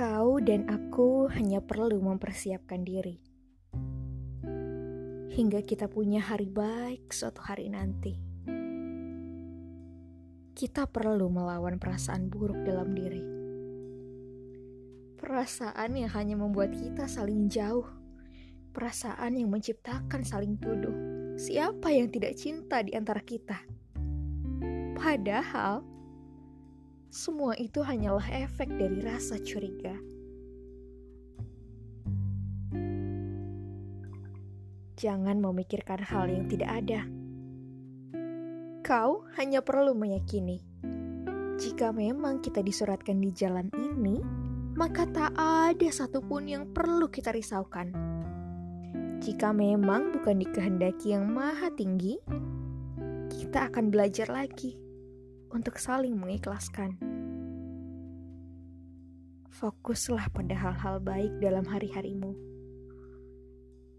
Kau dan aku hanya perlu mempersiapkan diri. Hingga kita punya hari baik suatu hari nanti. Kita perlu melawan perasaan buruk dalam diri. Perasaan yang hanya membuat kita saling jauh. Perasaan yang menciptakan saling tuduh. Siapa yang tidak cinta di antara kita? Padahal semua itu hanyalah efek dari rasa curiga. Jangan memikirkan hal yang tidak ada. Kau hanya perlu meyakini, jika memang kita disuratkan di jalan ini, maka tak ada satupun yang perlu kita risaukan. Jika memang bukan dikehendaki yang maha tinggi, kita akan belajar lagi untuk saling mengikhlaskan. Fokuslah pada hal-hal baik dalam hari-harimu.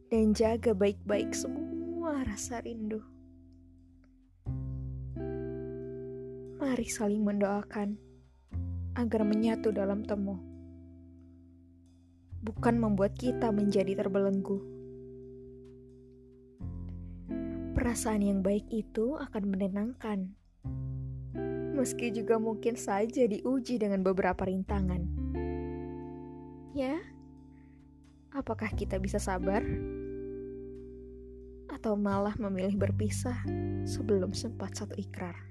Dan jaga baik-baik semua rasa rindu. Mari saling mendoakan agar menyatu dalam temu. Bukan membuat kita menjadi terbelenggu. Perasaan yang baik itu akan menenangkan meski juga mungkin saja diuji dengan beberapa rintangan. Ya, apakah kita bisa sabar? Atau malah memilih berpisah sebelum sempat satu ikrar?